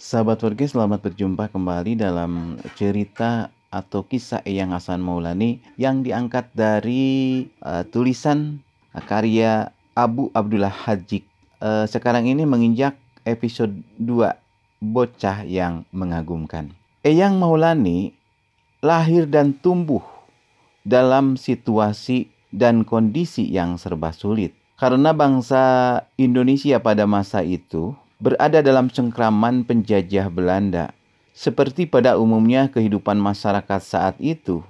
Sahabat Warga, selamat berjumpa kembali dalam cerita atau kisah Eyang Hasan Maulani yang diangkat dari uh, tulisan uh, karya Abu Abdullah Hajik. Uh, sekarang ini menginjak episode 2 Bocah yang Mengagumkan. Eyang Maulani lahir dan tumbuh dalam situasi dan kondisi yang serba sulit. Karena bangsa Indonesia pada masa itu berada dalam cengkraman penjajah Belanda. Seperti pada umumnya kehidupan masyarakat saat itu,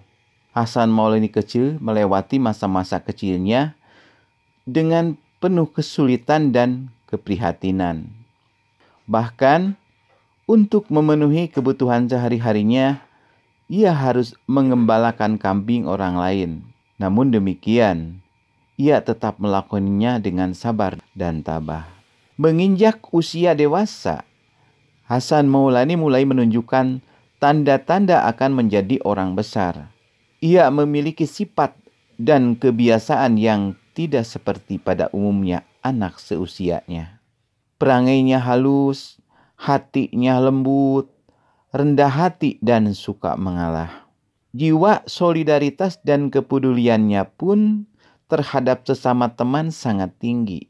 Hasan Maulani kecil melewati masa-masa kecilnya dengan penuh kesulitan dan keprihatinan. Bahkan untuk memenuhi kebutuhan sehari-harinya, ia harus mengembalakan kambing orang lain. Namun demikian, ia tetap melakukannya dengan sabar dan tabah. Menginjak usia dewasa, Hasan Maulani mulai menunjukkan tanda-tanda akan menjadi orang besar. Ia memiliki sifat dan kebiasaan yang tidak seperti pada umumnya anak seusianya. Perangainya halus, hatinya lembut, rendah hati dan suka mengalah. Jiwa solidaritas dan kepeduliannya pun terhadap sesama teman sangat tinggi.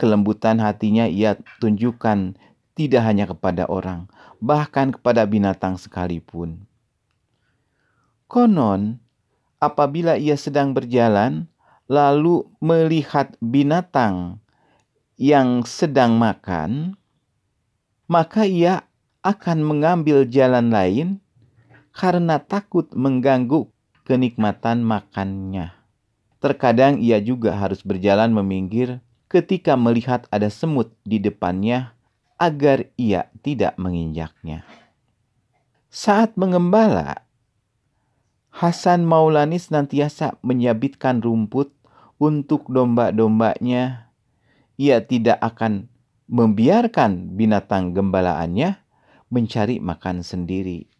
Kelembutan hatinya ia tunjukkan tidak hanya kepada orang, bahkan kepada binatang sekalipun. Konon, apabila ia sedang berjalan, lalu melihat binatang yang sedang makan, maka ia akan mengambil jalan lain karena takut mengganggu kenikmatan makannya. Terkadang ia juga harus berjalan meminggir ketika melihat ada semut di depannya agar ia tidak menginjaknya. Saat mengembala, Hasan Maulani senantiasa menyabitkan rumput untuk domba-dombanya. Ia tidak akan membiarkan binatang gembalaannya mencari makan sendiri.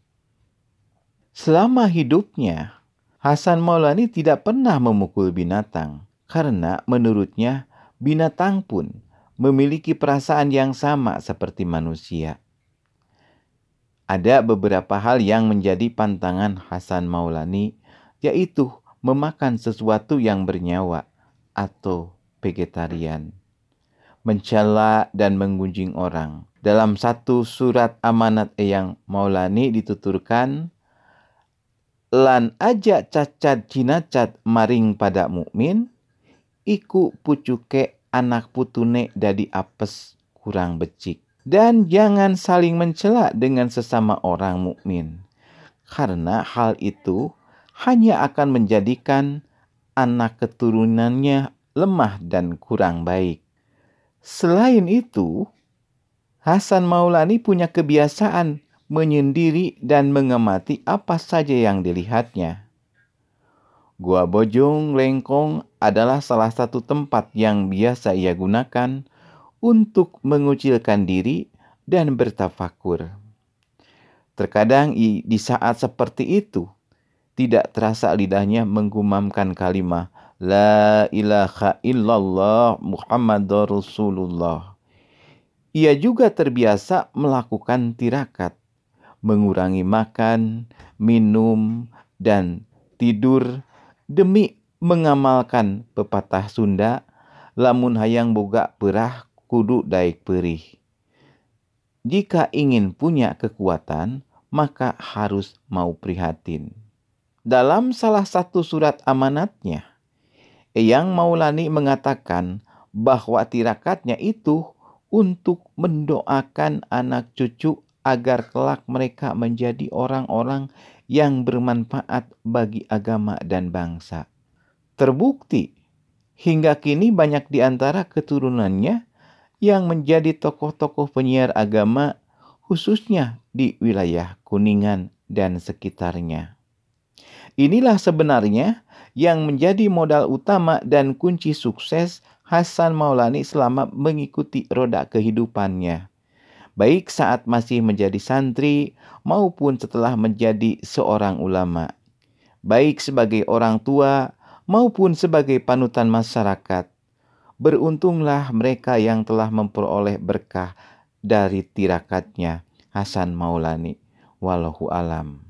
Selama hidupnya, Hasan Maulani tidak pernah memukul binatang karena menurutnya binatang pun memiliki perasaan yang sama seperti manusia. Ada beberapa hal yang menjadi pantangan Hasan Maulani, yaitu memakan sesuatu yang bernyawa atau vegetarian, mencela dan menggunjing orang, dalam satu surat amanat Eyang Maulani dituturkan lan aja cacat cinacat maring pada mukmin iku pucuke anak putune dadi apes kurang becik dan jangan saling mencela dengan sesama orang mukmin karena hal itu hanya akan menjadikan anak keturunannya lemah dan kurang baik. Selain itu, Hasan Maulani punya kebiasaan menyendiri dan mengamati apa saja yang dilihatnya. Gua Bojong Lengkong adalah salah satu tempat yang biasa ia gunakan untuk mengucilkan diri dan bertafakur. Terkadang di saat seperti itu, tidak terasa lidahnya menggumamkan kalimat La ilaha illallah Muhammadur Rasulullah ia juga terbiasa melakukan tirakat, mengurangi makan, minum, dan tidur demi mengamalkan pepatah Sunda, lamun hayang boga perah kudu daik perih. Jika ingin punya kekuatan, maka harus mau prihatin. Dalam salah satu surat amanatnya, Eyang Maulani mengatakan bahwa tirakatnya itu untuk mendoakan anak cucu agar kelak mereka menjadi orang-orang yang bermanfaat bagi agama dan bangsa. Terbukti, hingga kini banyak di antara keturunannya yang menjadi tokoh-tokoh penyiar agama khususnya di wilayah Kuningan dan sekitarnya. Inilah sebenarnya yang menjadi modal utama dan kunci sukses Hasan Maulani selama mengikuti roda kehidupannya. Baik saat masih menjadi santri maupun setelah menjadi seorang ulama. Baik sebagai orang tua maupun sebagai panutan masyarakat. Beruntunglah mereka yang telah memperoleh berkah dari tirakatnya Hasan Maulani. Wallahu alam.